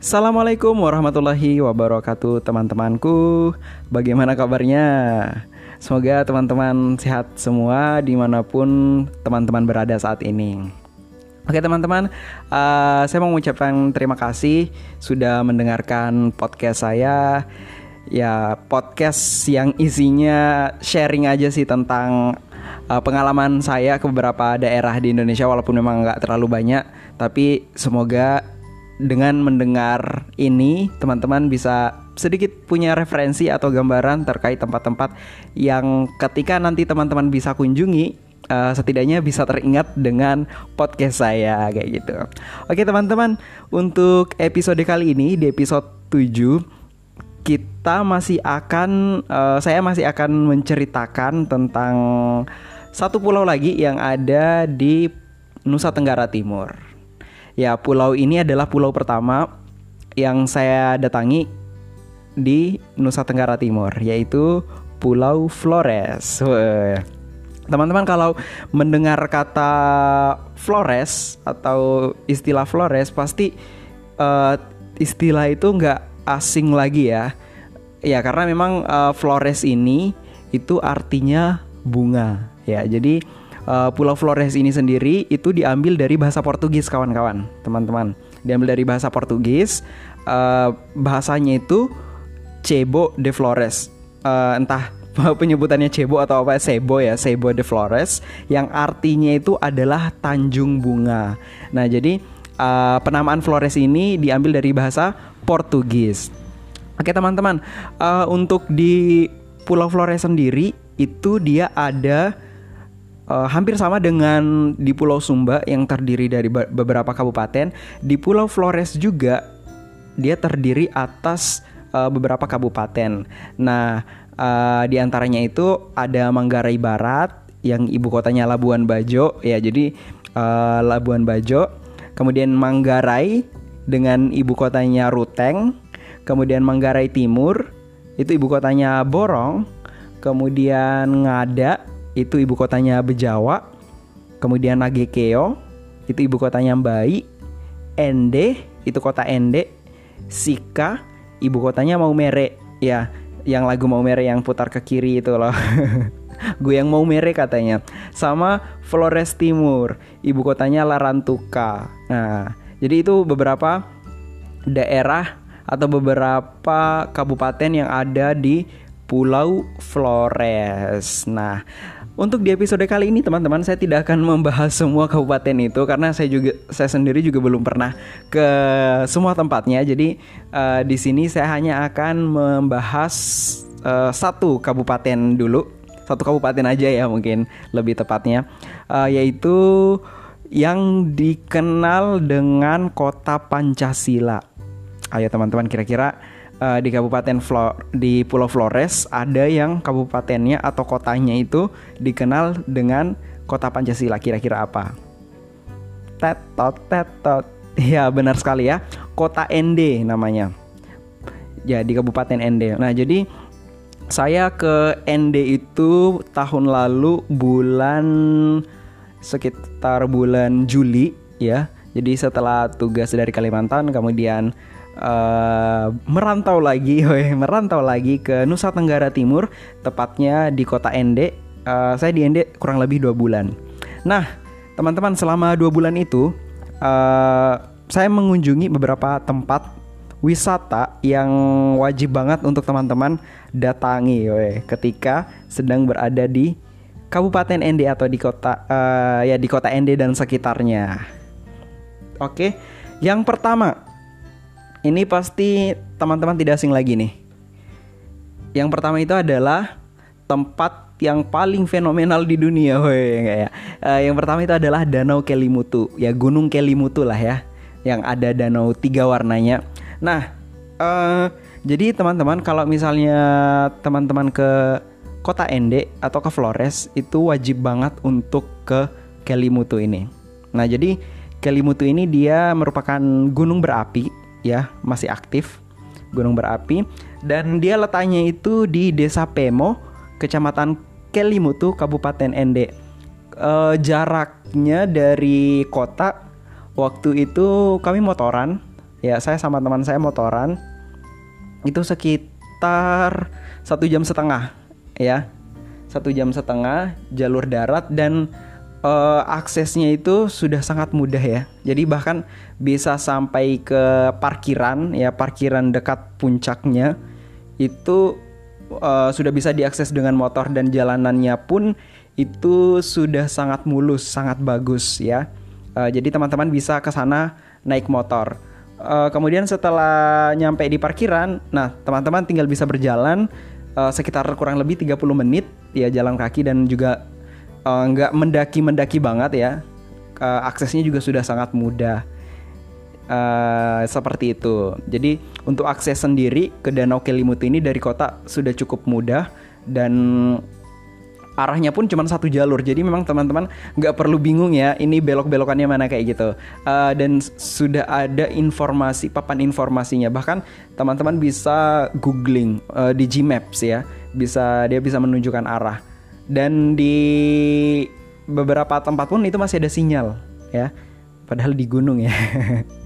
Assalamualaikum warahmatullahi wabarakatuh teman-temanku. Bagaimana kabarnya? Semoga teman-teman sehat semua di mana pun teman-teman berada saat ini. Oke teman-teman, uh, saya mau mengucapkan terima kasih sudah mendengarkan podcast saya. Ya podcast yang isinya sharing aja sih tentang uh, pengalaman saya ke beberapa daerah di Indonesia walaupun memang nggak terlalu banyak. Tapi semoga dengan mendengar ini teman-teman bisa sedikit punya referensi atau gambaran terkait tempat-tempat yang ketika nanti teman-teman bisa kunjungi uh, setidaknya bisa teringat dengan podcast saya kayak gitu. Oke teman-teman, untuk episode kali ini di episode 7 kita masih akan uh, saya masih akan menceritakan tentang satu pulau lagi yang ada di Nusa Tenggara Timur. Ya, pulau ini adalah pulau pertama yang saya datangi di Nusa Tenggara Timur, yaitu Pulau Flores. Teman-teman kalau mendengar kata Flores atau istilah Flores pasti uh, istilah itu nggak asing lagi ya. Ya karena memang uh, Flores ini itu artinya bunga ya. Jadi uh, Pulau Flores ini sendiri itu diambil dari bahasa Portugis kawan-kawan, teman-teman. Diambil dari bahasa Portugis, uh, bahasanya itu Cebo de Flores. Uh, entah penyebutannya Cebo atau apa Sebo ya, Sebo de Flores yang artinya itu adalah Tanjung Bunga. Nah, jadi uh, penamaan Flores ini diambil dari bahasa Portugis. Oke, teman-teman, uh, untuk di Pulau Flores sendiri itu dia ada uh, hampir sama dengan di Pulau Sumba yang terdiri dari beberapa kabupaten. Di Pulau Flores juga dia terdiri atas uh, beberapa kabupaten. Nah, uh, di antaranya itu ada Manggarai Barat yang ibu kotanya Labuan Bajo ya. Jadi uh, Labuan Bajo, kemudian Manggarai dengan ibu kotanya Ruteng, kemudian Manggarai Timur itu ibu kotanya Borong, kemudian Ngada itu ibu kotanya Bejawa, kemudian Nagekeo itu ibu kotanya Mbai, Ende itu kota Ende, Sika ibu kotanya Maumere ya yang lagu Maumere yang putar ke kiri itu loh. Gue yang mau mere katanya. Sama Flores Timur, ibu kotanya Larantuka. Nah, jadi itu beberapa daerah atau beberapa kabupaten yang ada di Pulau Flores. Nah, untuk di episode kali ini teman-teman saya tidak akan membahas semua kabupaten itu karena saya juga saya sendiri juga belum pernah ke semua tempatnya. Jadi uh, di sini saya hanya akan membahas uh, satu kabupaten dulu, satu kabupaten aja ya mungkin lebih tepatnya, uh, yaitu yang dikenal dengan kota Pancasila. Ayo teman-teman kira-kira uh, di Kabupaten Flor di Pulau Flores ada yang kabupatennya atau kotanya itu dikenal dengan kota Pancasila. Kira-kira apa? Tetot tetot. Ya benar sekali ya. Kota Ende namanya. Ya Kabupaten Ende. Nah jadi saya ke Ende itu tahun lalu bulan sekitar bulan Juli ya. Jadi setelah tugas dari Kalimantan kemudian uh, merantau lagi, merantau lagi ke Nusa Tenggara Timur, tepatnya di kota Ende. Uh, saya di Ende kurang lebih dua bulan. Nah, teman-teman selama dua bulan itu uh, saya mengunjungi beberapa tempat wisata yang wajib banget untuk teman-teman datangi, we, ketika sedang berada di Kabupaten Ende atau di kota uh, ya di kota Ende dan sekitarnya. Oke, yang pertama ini pasti teman-teman tidak asing lagi nih. Yang pertama itu adalah tempat yang paling fenomenal di dunia, woi, ya. Uh, yang pertama itu adalah Danau Kelimutu, ya Gunung Kelimutu lah ya, yang ada danau tiga warnanya. Nah, uh, jadi teman-teman kalau misalnya teman-teman ke kota Ende atau ke Flores itu wajib banget untuk ke Kelimutu ini. Nah, jadi Kelimutu ini dia merupakan gunung berapi ya masih aktif gunung berapi. Dan dia letaknya itu di Desa Pemo, Kecamatan Kelimutu, Kabupaten Ende. E, jaraknya dari kota waktu itu kami motoran. Ya saya sama teman saya motoran. Itu sekitar satu jam setengah ya. Satu jam setengah jalur darat dan uh, aksesnya itu sudah sangat mudah ya. Jadi bahkan bisa sampai ke parkiran ya parkiran dekat puncaknya itu uh, sudah bisa diakses dengan motor dan jalanannya pun itu sudah sangat mulus, sangat bagus ya. Uh, jadi teman-teman bisa ke sana naik motor. Uh, kemudian setelah nyampe di parkiran, nah teman-teman tinggal bisa berjalan uh, sekitar kurang lebih 30 menit ya jalan kaki dan juga uh, nggak mendaki-mendaki banget ya. Uh, aksesnya juga sudah sangat mudah. Uh, seperti itu. Jadi untuk akses sendiri ke Danau Kelimutu ini dari kota sudah cukup mudah dan arahnya pun cuma satu jalur jadi memang teman-teman nggak perlu bingung ya ini belok-belokannya mana kayak gitu uh, dan sudah ada informasi papan informasinya bahkan teman-teman bisa googling uh, di Gmaps ya bisa dia bisa menunjukkan arah dan di beberapa tempat pun itu masih ada sinyal ya. Padahal di gunung ya.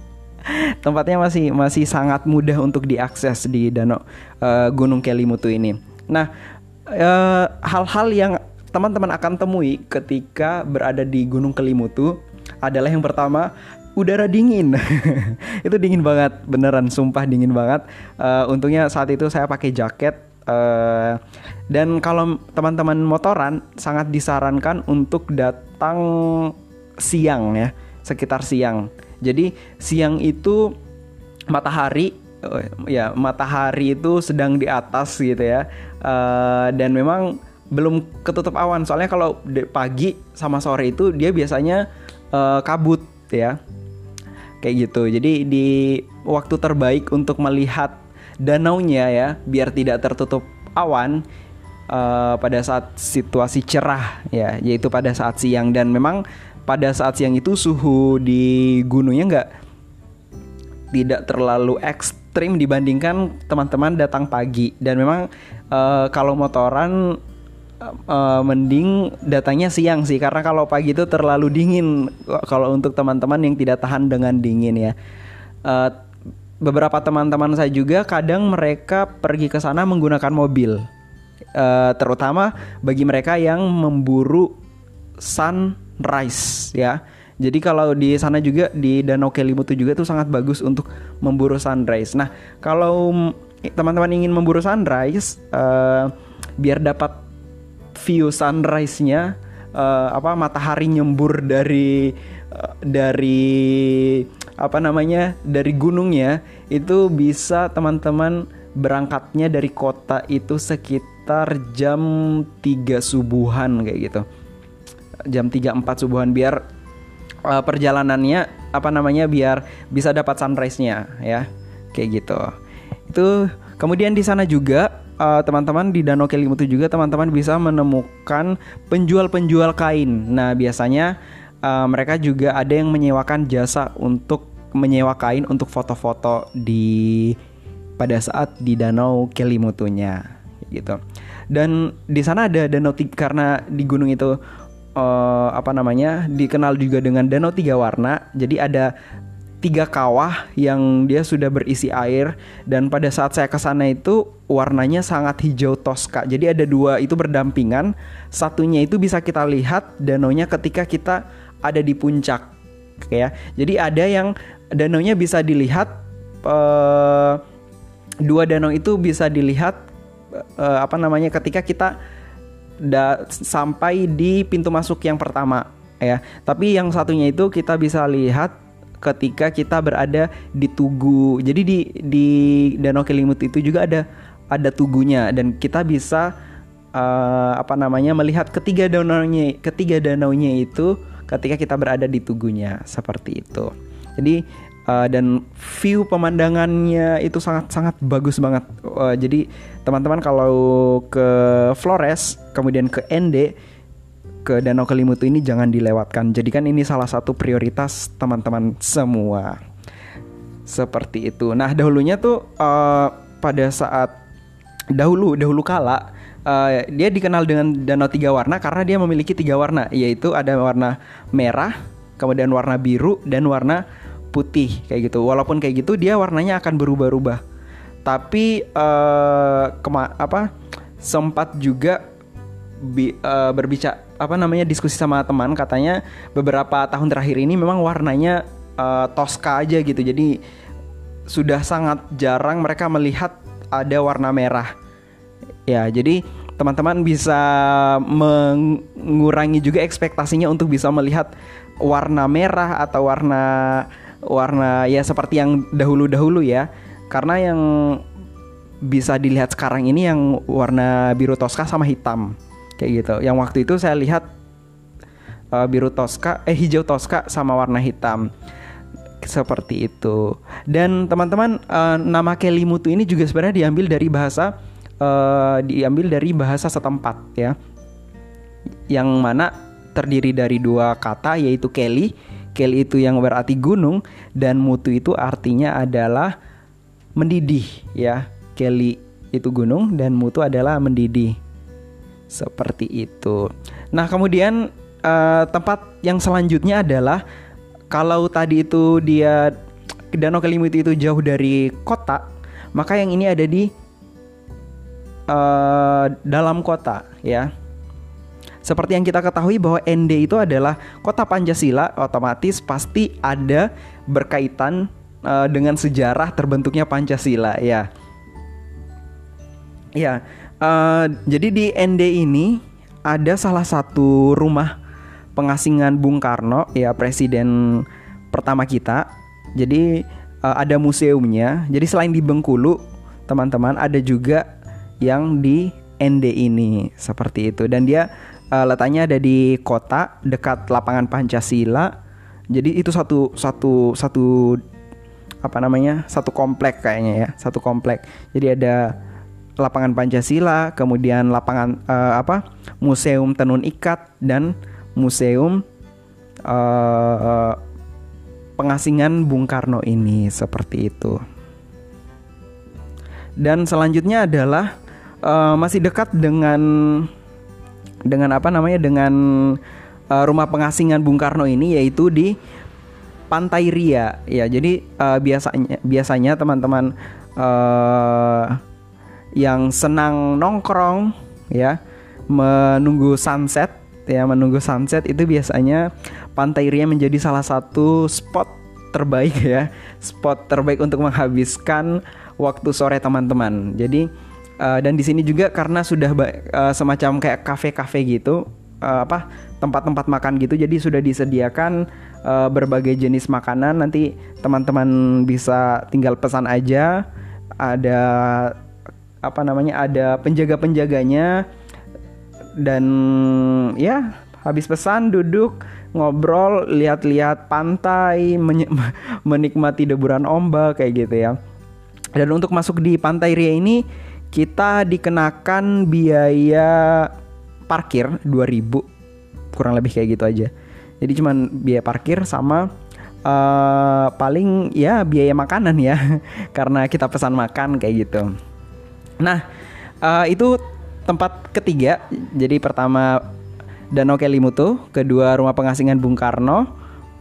Tempatnya masih masih sangat mudah untuk diakses di danau uh, Gunung Kelimutu ini. Nah hal hal-hal yang teman-teman akan temui ketika berada di Gunung Kelimutu adalah yang pertama udara dingin. Itu dingin banget beneran sumpah dingin banget. Uh, untungnya saat itu saya pakai jaket Uh, dan kalau teman-teman motoran sangat disarankan untuk datang siang ya, sekitar siang. Jadi siang itu matahari uh, ya matahari itu sedang di atas gitu ya. Uh, dan memang belum ketutup awan. Soalnya kalau pagi sama sore itu dia biasanya uh, kabut ya. Kayak gitu. Jadi di waktu terbaik untuk melihat danaunya ya biar tidak tertutup awan uh, pada saat situasi cerah ya yaitu pada saat siang. Dan memang pada saat siang itu suhu di gunungnya nggak tidak terlalu ekstrim dibandingkan teman-teman datang pagi. Dan memang uh, kalau motoran uh, mending datangnya siang sih karena kalau pagi itu terlalu dingin kalau untuk teman-teman yang tidak tahan dengan dingin ya. Uh, beberapa teman-teman saya juga kadang mereka pergi ke sana menggunakan mobil. Uh, terutama bagi mereka yang memburu sunrise ya. Jadi kalau di sana juga di Danau Kelimutu juga itu sangat bagus untuk memburu sunrise. Nah, kalau teman-teman ingin memburu sunrise uh, biar dapat view sunrise-nya uh, apa matahari nyembur dari uh, dari apa namanya dari gunungnya itu bisa teman-teman berangkatnya dari kota itu sekitar jam 3 subuhan kayak gitu. Jam 3 4 subuhan biar uh, perjalanannya apa namanya biar bisa dapat sunrise-nya ya kayak gitu. Itu kemudian di sana juga uh, teman-teman di Danau Kelimutu juga teman-teman bisa menemukan penjual-penjual kain. Nah biasanya uh, mereka juga ada yang menyewakan jasa untuk menyewa kain untuk foto-foto di pada saat di danau Kelimutunya gitu. Dan di sana ada danau tiga, karena di gunung itu uh, apa namanya dikenal juga dengan danau tiga warna. Jadi ada tiga kawah yang dia sudah berisi air dan pada saat saya ke sana itu warnanya sangat hijau toska. Jadi ada dua itu berdampingan. Satunya itu bisa kita lihat danaunya ketika kita ada di puncak ya. Jadi ada yang danaunya bisa dilihat uh, dua danau itu bisa dilihat uh, apa namanya ketika kita da, sampai di pintu masuk yang pertama ya. Tapi yang satunya itu kita bisa lihat ketika kita berada di Tugu. Jadi di di Danau Kelimut itu juga ada ada tugunya dan kita bisa uh, apa namanya melihat ketiga danaunya ketiga danaunya itu ketika kita berada di tugunya seperti itu. Jadi uh, dan view pemandangannya itu sangat sangat bagus banget. Uh, jadi teman-teman kalau ke Flores kemudian ke Ende ke Danau Kelimutu ini jangan dilewatkan. Jadi kan ini salah satu prioritas teman-teman semua. Seperti itu. Nah dahulunya tuh uh, pada saat dahulu dahulu kala uh, dia dikenal dengan danau tiga warna karena dia memiliki tiga warna yaitu ada warna merah, kemudian warna biru dan warna putih kayak gitu. Walaupun kayak gitu dia warnanya akan berubah-ubah. Tapi uh, apa sempat juga bi uh, berbicara apa namanya diskusi sama teman katanya beberapa tahun terakhir ini memang warnanya uh, Tosca aja gitu. Jadi sudah sangat jarang mereka melihat ada warna merah. Ya, jadi teman-teman bisa mengurangi juga ekspektasinya untuk bisa melihat warna merah atau warna warna ya seperti yang dahulu-dahulu ya. Karena yang bisa dilihat sekarang ini yang warna biru toska sama hitam kayak gitu. Yang waktu itu saya lihat uh, biru toska eh hijau toska sama warna hitam seperti itu. Dan teman-teman uh, nama Kelimutu ini juga sebenarnya diambil dari bahasa uh, diambil dari bahasa setempat ya. Yang mana terdiri dari dua kata yaitu Kelly. Kelly itu yang berarti gunung dan mutu itu artinya adalah mendidih ya. Kelly itu gunung dan mutu adalah mendidih. Seperti itu. Nah, kemudian uh, tempat yang selanjutnya adalah kalau tadi itu dia Danau Kelimutu itu jauh dari kota, maka yang ini ada di uh, dalam kota ya. Seperti yang kita ketahui bahwa ND itu adalah kota Pancasila, otomatis pasti ada berkaitan uh, dengan sejarah terbentuknya Pancasila ya. Ya, uh, jadi di ND ini ada salah satu rumah pengasingan Bung Karno ya presiden pertama kita. Jadi uh, ada museumnya. Jadi selain di Bengkulu, teman-teman ada juga yang di ND ini seperti itu dan dia uh, letaknya ada di kota dekat lapangan Pancasila. Jadi itu satu satu satu apa namanya? satu komplek kayaknya ya, satu komplek. Jadi ada lapangan Pancasila, kemudian lapangan uh, apa? Museum Tenun Ikat dan Museum uh, pengasingan Bung Karno ini seperti itu. Dan selanjutnya adalah uh, masih dekat dengan dengan apa namanya dengan uh, rumah pengasingan Bung Karno ini yaitu di Pantai Ria. Ya jadi uh, biasanya biasanya teman-teman uh, yang senang nongkrong ya menunggu sunset ya menunggu sunset itu biasanya Pantai Ria menjadi salah satu spot terbaik ya spot terbaik untuk menghabiskan waktu sore teman-teman. Jadi Uh, dan di sini juga karena sudah uh, semacam kayak kafe-kafe gitu, uh, apa tempat-tempat makan gitu, jadi sudah disediakan uh, berbagai jenis makanan. Nanti teman-teman bisa tinggal pesan aja. Ada apa namanya? Ada penjaga-penjaganya dan ya habis pesan duduk ngobrol lihat-lihat pantai menikmati deburan ombak kayak gitu ya dan untuk masuk di pantai Ria ini kita dikenakan biaya parkir 2000 kurang lebih kayak gitu aja. Jadi cuman biaya parkir sama uh, paling ya biaya makanan ya. Karena kita pesan makan kayak gitu. Nah uh, itu tempat ketiga. Jadi pertama Danau Kelimutu kedua rumah pengasingan Bung Karno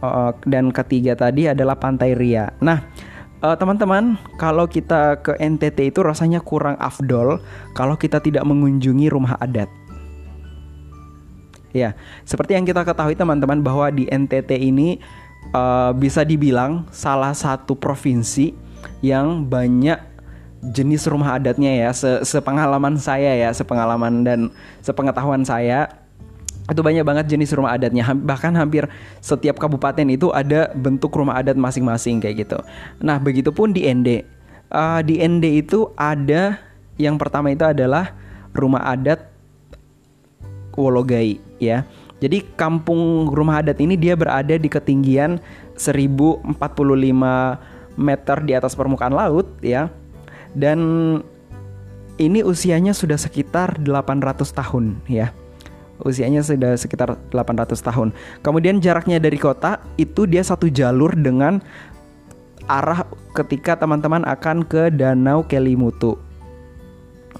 uh, dan ketiga tadi adalah Pantai Ria. Nah uh, teman-teman, kalau kita ke NTT itu rasanya kurang afdol kalau kita tidak mengunjungi rumah adat. Ya, seperti yang kita ketahui teman-teman bahwa di NTT ini uh, bisa dibilang salah satu provinsi yang banyak jenis rumah adatnya ya. Se sepengalaman saya ya, sepengalaman dan sepengetahuan saya itu banyak banget jenis rumah adatnya. Bahkan hampir setiap kabupaten itu ada bentuk rumah adat masing-masing kayak gitu. Nah begitupun di ND uh, di ND itu ada yang pertama itu adalah rumah adat Wologai ya. Jadi kampung rumah adat ini dia berada di ketinggian 1045 meter di atas permukaan laut ya. Dan ini usianya sudah sekitar 800 tahun ya usianya sudah sekitar 800 tahun. Kemudian jaraknya dari kota itu dia satu jalur dengan arah ketika teman-teman akan ke Danau Kelimutu.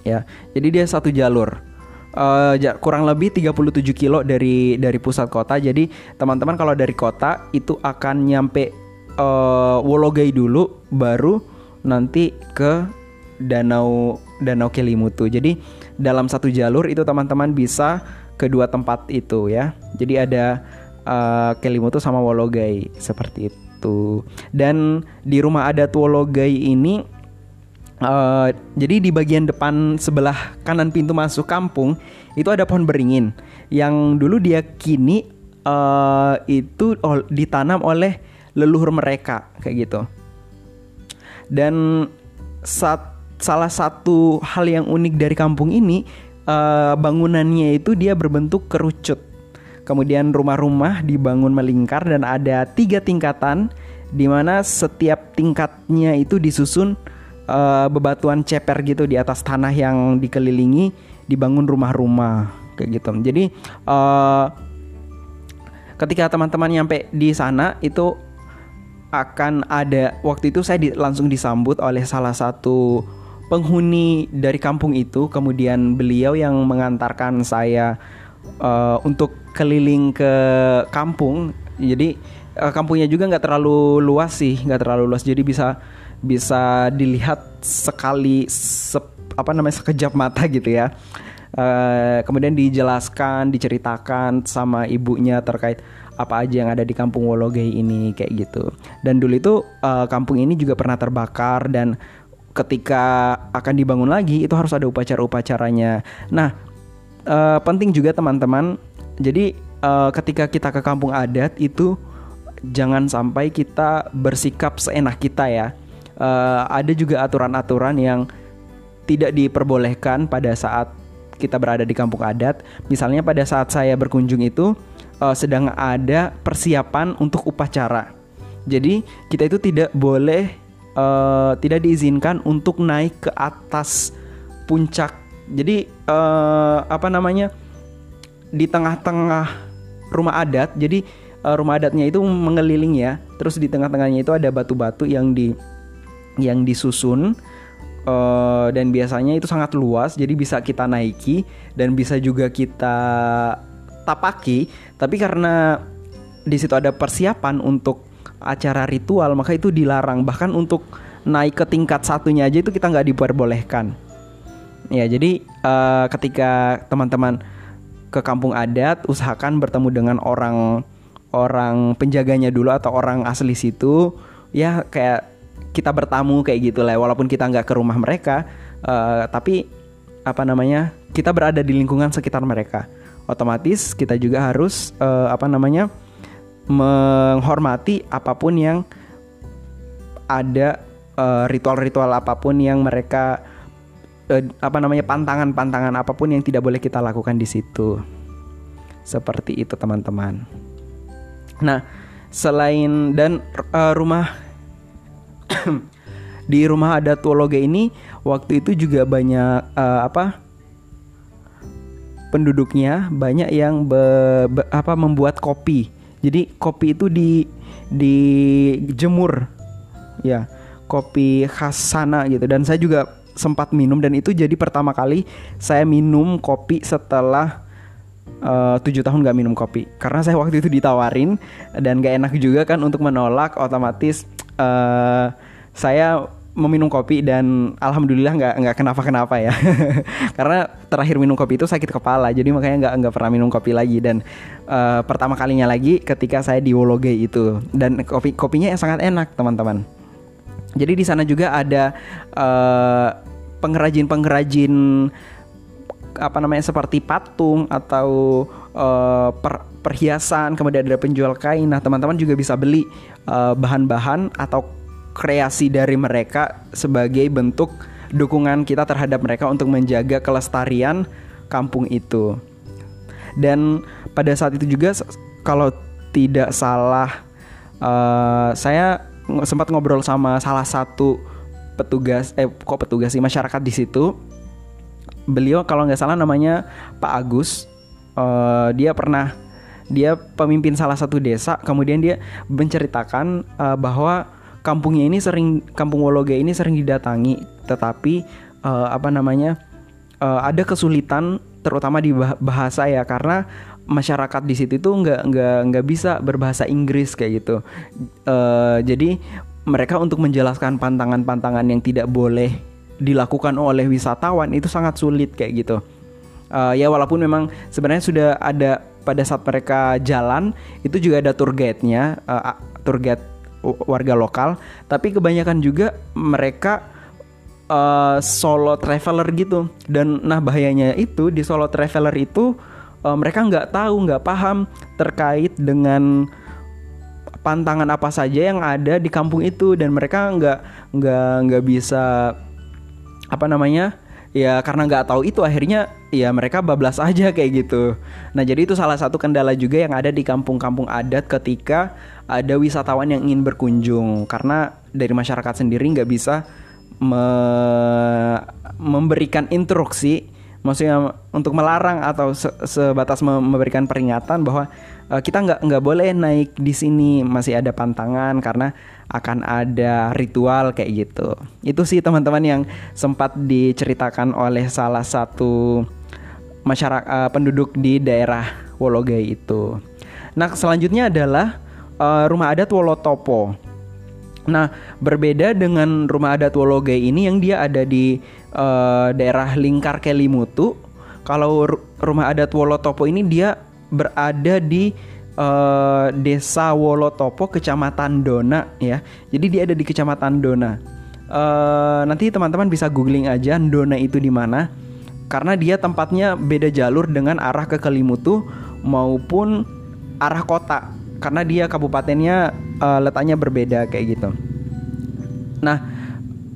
Ya, jadi dia satu jalur. Uh, kurang lebih 37 kilo dari dari pusat kota. Jadi teman-teman kalau dari kota itu akan nyampe uh, Wologai dulu baru nanti ke danau danau Kelimutu. Jadi dalam satu jalur itu teman-teman bisa kedua tempat itu ya. Jadi ada uh, Kelimutu sama Wologai seperti itu. Dan di rumah adat Wologai ini uh, jadi di bagian depan sebelah kanan pintu masuk kampung itu ada pohon beringin yang dulu dia kini uh, itu ditanam oleh leluhur mereka kayak gitu. Dan saat salah satu hal yang unik dari kampung ini uh, bangunannya itu dia berbentuk kerucut. Kemudian rumah-rumah dibangun melingkar dan ada tiga tingkatan di mana setiap tingkatnya itu disusun uh, bebatuan ceper gitu di atas tanah yang dikelilingi dibangun rumah-rumah kayak gitu. Jadi uh, ketika teman-teman nyampe di sana itu akan ada waktu itu saya di, langsung disambut oleh salah satu penghuni dari kampung itu kemudian beliau yang mengantarkan saya uh, untuk keliling ke kampung. Jadi uh, kampungnya juga nggak terlalu luas sih nggak terlalu luas. Jadi bisa bisa dilihat sekali sep, apa namanya sekejap mata gitu ya. Uh, kemudian dijelaskan diceritakan sama ibunya terkait apa aja yang ada di kampung Wologei ini kayak gitu. Dan dulu itu uh, kampung ini juga pernah terbakar dan ketika akan dibangun lagi itu harus ada upacara-upacaranya. Nah, uh, penting juga teman-teman. Jadi uh, ketika kita ke kampung adat itu jangan sampai kita bersikap seenak kita ya. Uh, ada juga aturan-aturan yang tidak diperbolehkan pada saat kita berada di kampung adat. Misalnya pada saat saya berkunjung itu uh, sedang ada persiapan untuk upacara. Jadi kita itu tidak boleh uh, tidak diizinkan untuk naik ke atas puncak. Jadi uh, apa namanya di tengah-tengah rumah adat. Jadi uh, rumah adatnya itu mengeliling ya. Terus di tengah-tengahnya itu ada batu-batu yang di yang disusun. Uh, dan biasanya itu sangat luas jadi bisa kita naiki dan bisa juga kita tapaki tapi karena di situ ada persiapan untuk acara ritual maka itu dilarang. Bahkan untuk naik ke tingkat satunya aja itu kita nggak diperbolehkan. Ya jadi uh, ketika teman-teman ke kampung adat usahakan bertemu dengan orang orang penjaganya dulu atau orang asli situ. Ya kayak kita bertamu kayak gitu lah walaupun kita nggak ke rumah mereka uh, tapi apa namanya kita berada di lingkungan sekitar mereka. Otomatis kita juga harus uh, apa namanya menghormati apa pun yang ada eh, ritual-ritual apa pun yang mereka uh, apa namanya pantangan-pantangan apa pun yang tidak boleh kita lakukan di situ. Seperti itu teman-teman. Nah, selain dan uh, rumah di rumah adat Wologe ini waktu itu juga banyak uh, apa penduduknya banyak yang be, be, apa membuat kopi jadi kopi itu di dijemur. Ya, kopi khas sana gitu. Dan saya juga sempat minum dan itu jadi pertama kali saya minum kopi setelah eh, tujuh tahun gak minum kopi. Karena saya waktu itu ditawarin dan gak enak juga kan untuk menolak otomatis uh, saya meminum kopi dan alhamdulillah nggak nggak kenapa kenapa ya. Karena terakhir minum kopi itu sakit kepala jadi makanya nggak nggak pernah minum kopi lagi. Dan uh, pertama kalinya lagi ketika saya di Wologe itu. Dan kopi kopinya yang sangat enak teman-teman. Jadi di sana juga ada uh, pengrajin-pengrajin apa namanya seperti patung atau uh, per, perhiasan kemudian ada penjual kain. Nah teman-teman juga bisa beli bahan-bahan uh, atau kreasi dari mereka sebagai bentuk dukungan kita terhadap mereka untuk menjaga kelestarian kampung itu. Dan pada saat itu juga kalau tidak salah uh, saya sempat ngobrol sama salah satu petugas eh kok petugas sih masyarakat di situ. Beliau kalau nggak salah namanya Pak Agus. Uh, dia pernah dia pemimpin salah satu desa kemudian dia menceritakan uh, bahwa kampungnya ini sering kampung Wologe ini sering didatangi tetapi uh, apa namanya uh, ada kesulitan terutama di bahasa ya karena masyarakat di situ tuh nggak nggak nggak bisa berbahasa Inggris kayak gitu. Uh, jadi mereka untuk menjelaskan pantangan-pantangan yang tidak boleh dilakukan oleh wisatawan itu sangat sulit kayak gitu. Uh, ya walaupun memang sebenarnya sudah ada pada saat mereka jalan itu juga ada tour guide-nya, uh, tour guide warga lokal, tapi kebanyakan juga mereka uh, solo traveler gitu. Dan nah bahayanya itu di solo traveler itu uh, mereka nggak tahu nggak paham terkait dengan pantangan apa saja yang ada di kampung itu dan mereka nggak nggak nggak bisa apa namanya ya karena nggak tahu itu akhirnya ya mereka bablas aja kayak gitu nah jadi itu salah satu kendala juga yang ada di kampung-kampung adat ketika ada wisatawan yang ingin berkunjung. Karena dari masyarakat sendiri nggak bisa me memberikan instruksi maksudnya untuk melarang atau se sebatas memberikan peringatan bahwa uh, kita nggak nggak boleh naik di sini. Masih ada pantangan karena akan ada ritual kayak gitu. Itu sih teman-teman yang sempat diceritakan oleh salah satu masyarakat uh, penduduk di daerah Wologai itu. Nah selanjutnya adalah uh, rumah adat Wolotopo Nah, berbeda dengan rumah adat Wologai ini yang dia ada di uh, daerah Lingkar Kelimutu. Kalau rumah adat Wolotopo ini dia berada di uh, desa Wolotopo, kecamatan Dona ya. Jadi dia ada di kecamatan Dona. Uh, nanti teman-teman bisa googling aja Dona itu di mana. Karena dia tempatnya beda jalur dengan arah ke Kelimutu maupun arah kota. Karena dia kabupatennya uh, letaknya berbeda kayak gitu. Nah,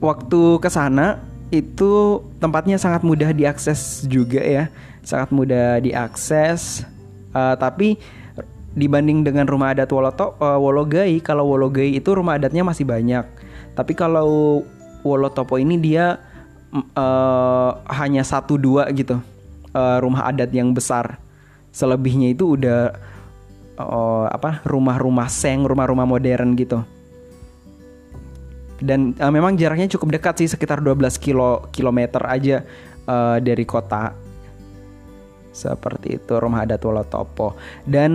waktu ke sana itu tempatnya sangat mudah diakses juga ya, sangat mudah diakses. Uh, tapi dibanding dengan rumah adat Woloto, uh, Wologai, kalau Wologai itu rumah adatnya masih banyak. Tapi kalau Wolotopo ini dia uh, hanya satu dua gitu uh, rumah adat yang besar. Selebihnya itu udah uh, apa rumah-rumah seng, rumah-rumah modern gitu. Dan uh, memang jaraknya cukup dekat sih sekitar 12 kilo kilometer aja uh, dari kota. Seperti itu rumah adat Wolotopo. Dan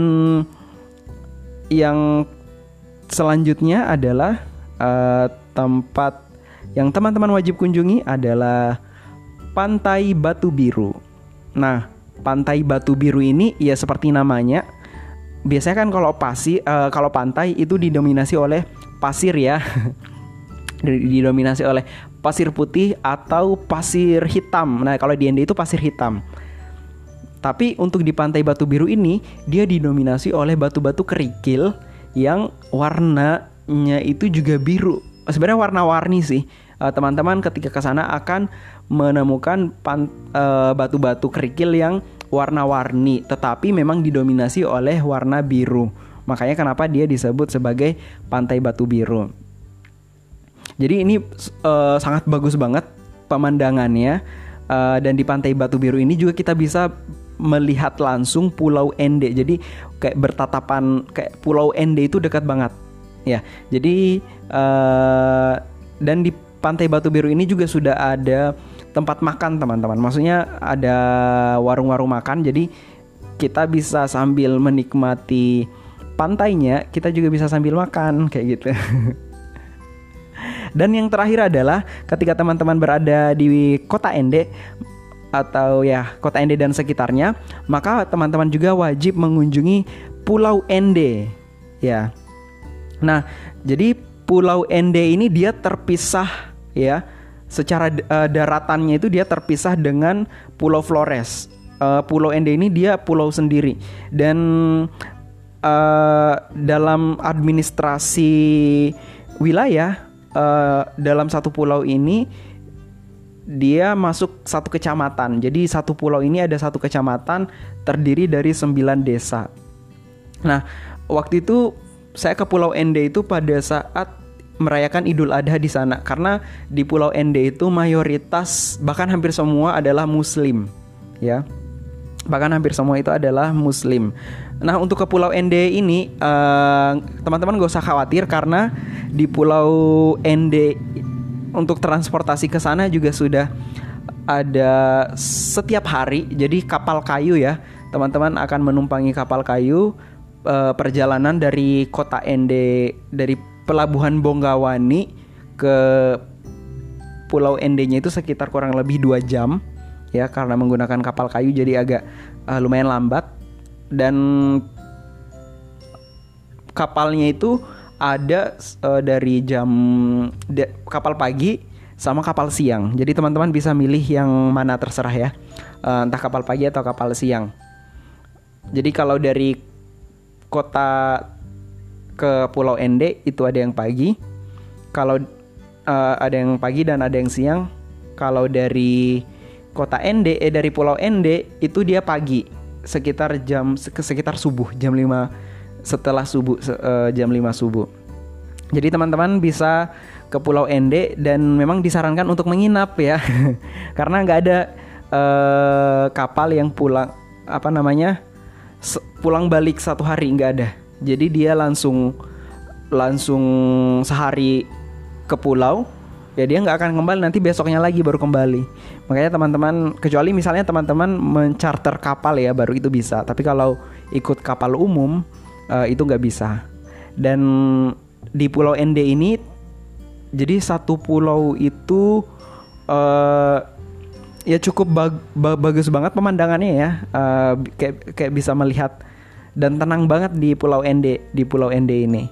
yang selanjutnya adalah uh, tempat yang teman-teman wajib kunjungi adalah Pantai Batu Biru. Nah, Pantai Batu Biru ini ya seperti namanya biasanya kan kalau pasi uh, kalau pantai itu didominasi oleh pasir ya. Didominasi oleh pasir putih atau pasir hitam. Nah kalau di ND itu pasir hitam. Tapi untuk di pantai Batu Biru ini dia didominasi oleh batu-batu kerikil yang warnanya itu juga biru. Sebenarnya warna-warni sih. Eh, teman-teman ketika ke sana akan menemukan eh, batu-batu kerikil yang warna-warni, tetapi memang didominasi oleh warna biru. Makanya kenapa dia disebut sebagai pantai batu biru. Jadi ini uh, sangat bagus banget pemandangannya uh, dan di pantai batu biru ini juga kita bisa melihat langsung Pulau Ende. Jadi kayak bertatapan kayak Pulau Ende itu dekat banget. Ya, jadi uh, dan di pantai batu biru ini juga sudah ada tempat makan teman-teman. Maksudnya ada warung-warung makan jadi kita bisa sambil menikmati pantainya, kita juga bisa sambil makan kayak gitu. Dan yang terakhir adalah ketika teman-teman berada di kota Ende atau ya kota Ende dan sekitarnya, maka teman-teman juga wajib mengunjungi Pulau Ende. Ya. Nah, jadi Pulau Ende ini dia terpisah ya secara uh, daratannya itu dia terpisah dengan Pulau Flores. Uh, pulau Ende ini dia pulau sendiri dan uh, dalam administrasi wilayah uh, dalam satu pulau ini dia masuk satu kecamatan. Jadi satu pulau ini ada satu kecamatan terdiri dari sembilan desa. Nah, waktu itu saya ke Pulau Ende itu pada saat merayakan Idul Adha di sana karena di Pulau Ende itu mayoritas bahkan hampir semua adalah muslim ya. Bahkan hampir semua itu adalah muslim. Nah untuk ke Pulau Ende ini eh, teman-teman gak usah khawatir karena di Pulau Ende untuk transportasi ke sana juga sudah ada setiap hari. Jadi kapal kayu ya teman-teman akan menumpangi kapal kayu uh, perjalanan dari kota Ende dari pelabuhan Bonggawani ke Pulau Ende-nya itu sekitar kurang lebih dua jam ya karena menggunakan kapal kayu jadi agak uh, lumayan lambat dan kapalnya itu ada uh, dari jam de, kapal pagi sama kapal siang. Jadi teman-teman bisa milih yang mana terserah ya. Uh, entah kapal pagi atau kapal siang. Jadi kalau dari kota ke Pulau Ende itu ada yang pagi. Kalau uh, ada yang pagi dan ada yang siang. Kalau dari kota Ende eh dari Pulau Ende itu dia pagi sekitar jam sekitar subuh jam 5 setelah subuh uh, jam 5 subuh. Jadi teman-teman bisa ke Pulau Ende dan memang disarankan untuk menginap ya. Karena nggak ada uh, kapal yang pulang apa namanya? pulang balik satu hari nggak ada. Jadi dia langsung langsung sehari ke pulau ya dia nggak akan kembali nanti besoknya lagi baru kembali. Makanya teman-teman kecuali misalnya teman-teman mencarter kapal ya baru itu bisa. Tapi kalau ikut kapal umum uh, itu nggak bisa. Dan di Pulau Ende ini, jadi satu pulau itu uh, ya cukup bag ba bagus banget pemandangannya ya, uh, kayak kayak bisa melihat dan tenang banget di Pulau Ende di Pulau Ende ini.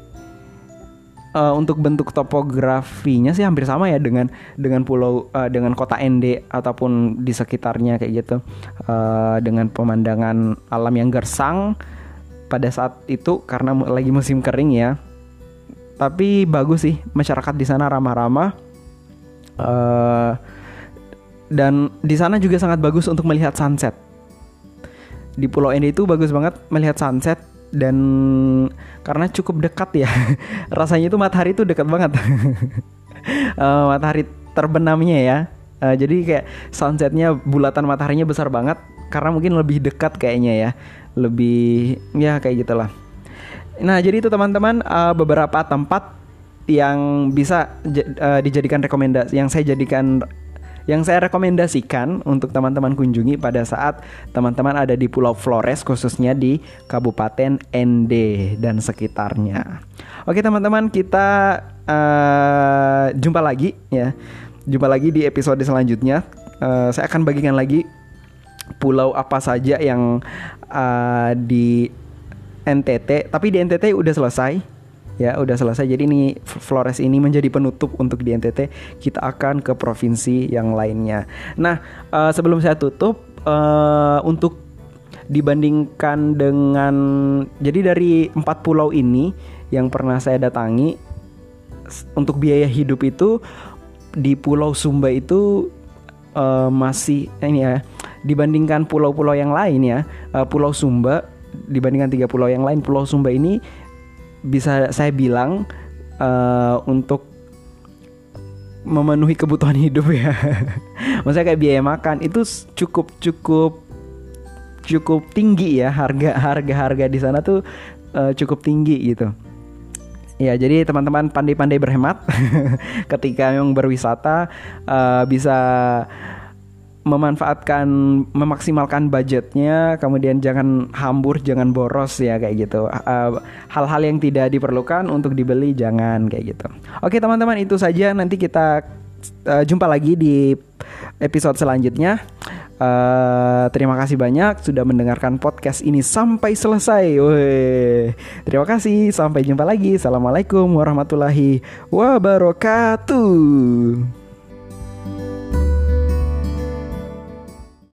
Uh, untuk bentuk topografinya sih hampir sama ya dengan dengan pulau uh, dengan kota Ende ataupun di sekitarnya kayak gitu uh, dengan pemandangan alam yang gersang pada saat itu karena lagi musim kering ya. Tapi bagus sih masyarakat di sana ramah-ramah. Uh, dan di sana juga sangat bagus untuk melihat sunset. Di Pulau Ende itu bagus banget melihat sunset dan karena cukup dekat ya. Rasanya itu matahari itu dekat banget. uh, matahari terbenamnya ya. Uh, jadi kayak sunsetnya bulatan mataharinya besar banget karena mungkin lebih dekat kayaknya ya lebih ya kayak gitulah. Nah, jadi itu teman-teman uh, beberapa tempat yang bisa uh, dijadikan rekomendasi yang saya jadikan yang saya rekomendasikan untuk teman-teman kunjungi pada saat teman-teman ada di Pulau Flores khususnya di Kabupaten ND dan sekitarnya. Oke teman-teman kita uh, jumpa lagi ya, jumpa lagi di episode selanjutnya. Uh, saya akan bagikan lagi pulau apa saja yang uh, di NTT tapi di NTT udah selesai ya udah selesai. Jadi ini Flores ini menjadi penutup untuk di NTT kita akan ke provinsi yang lainnya. Nah uh, sebelum saya tutup uh, untuk dibandingkan dengan jadi dari empat pulau ini yang pernah saya datangi untuk biaya hidup itu di Pulau Sumba itu uh, masih ini ya dibandingkan pulau-pulau yang lain ya, uh, Pulau Sumba dibandingkan tiga pulau yang lain, Pulau Sumba ini bisa saya bilang uh, untuk memenuhi kebutuhan hidup ya. Maksudnya kayak biaya makan itu cukup cukup cukup tinggi ya harga harga harga di sana tuh uh, cukup tinggi gitu. Ya, jadi teman-teman pandai-pandai berhemat ketika memang berwisata uh, bisa memanfaatkan memaksimalkan budgetnya kemudian jangan hambur jangan boros ya kayak gitu hal-hal uh, yang tidak diperlukan untuk dibeli jangan kayak gitu oke teman-teman itu saja nanti kita uh, jumpa lagi di episode selanjutnya Uh, terima kasih banyak sudah mendengarkan podcast ini sampai selesai. Wih. Terima kasih. Sampai jumpa lagi. Assalamualaikum warahmatullahi wabarakatuh.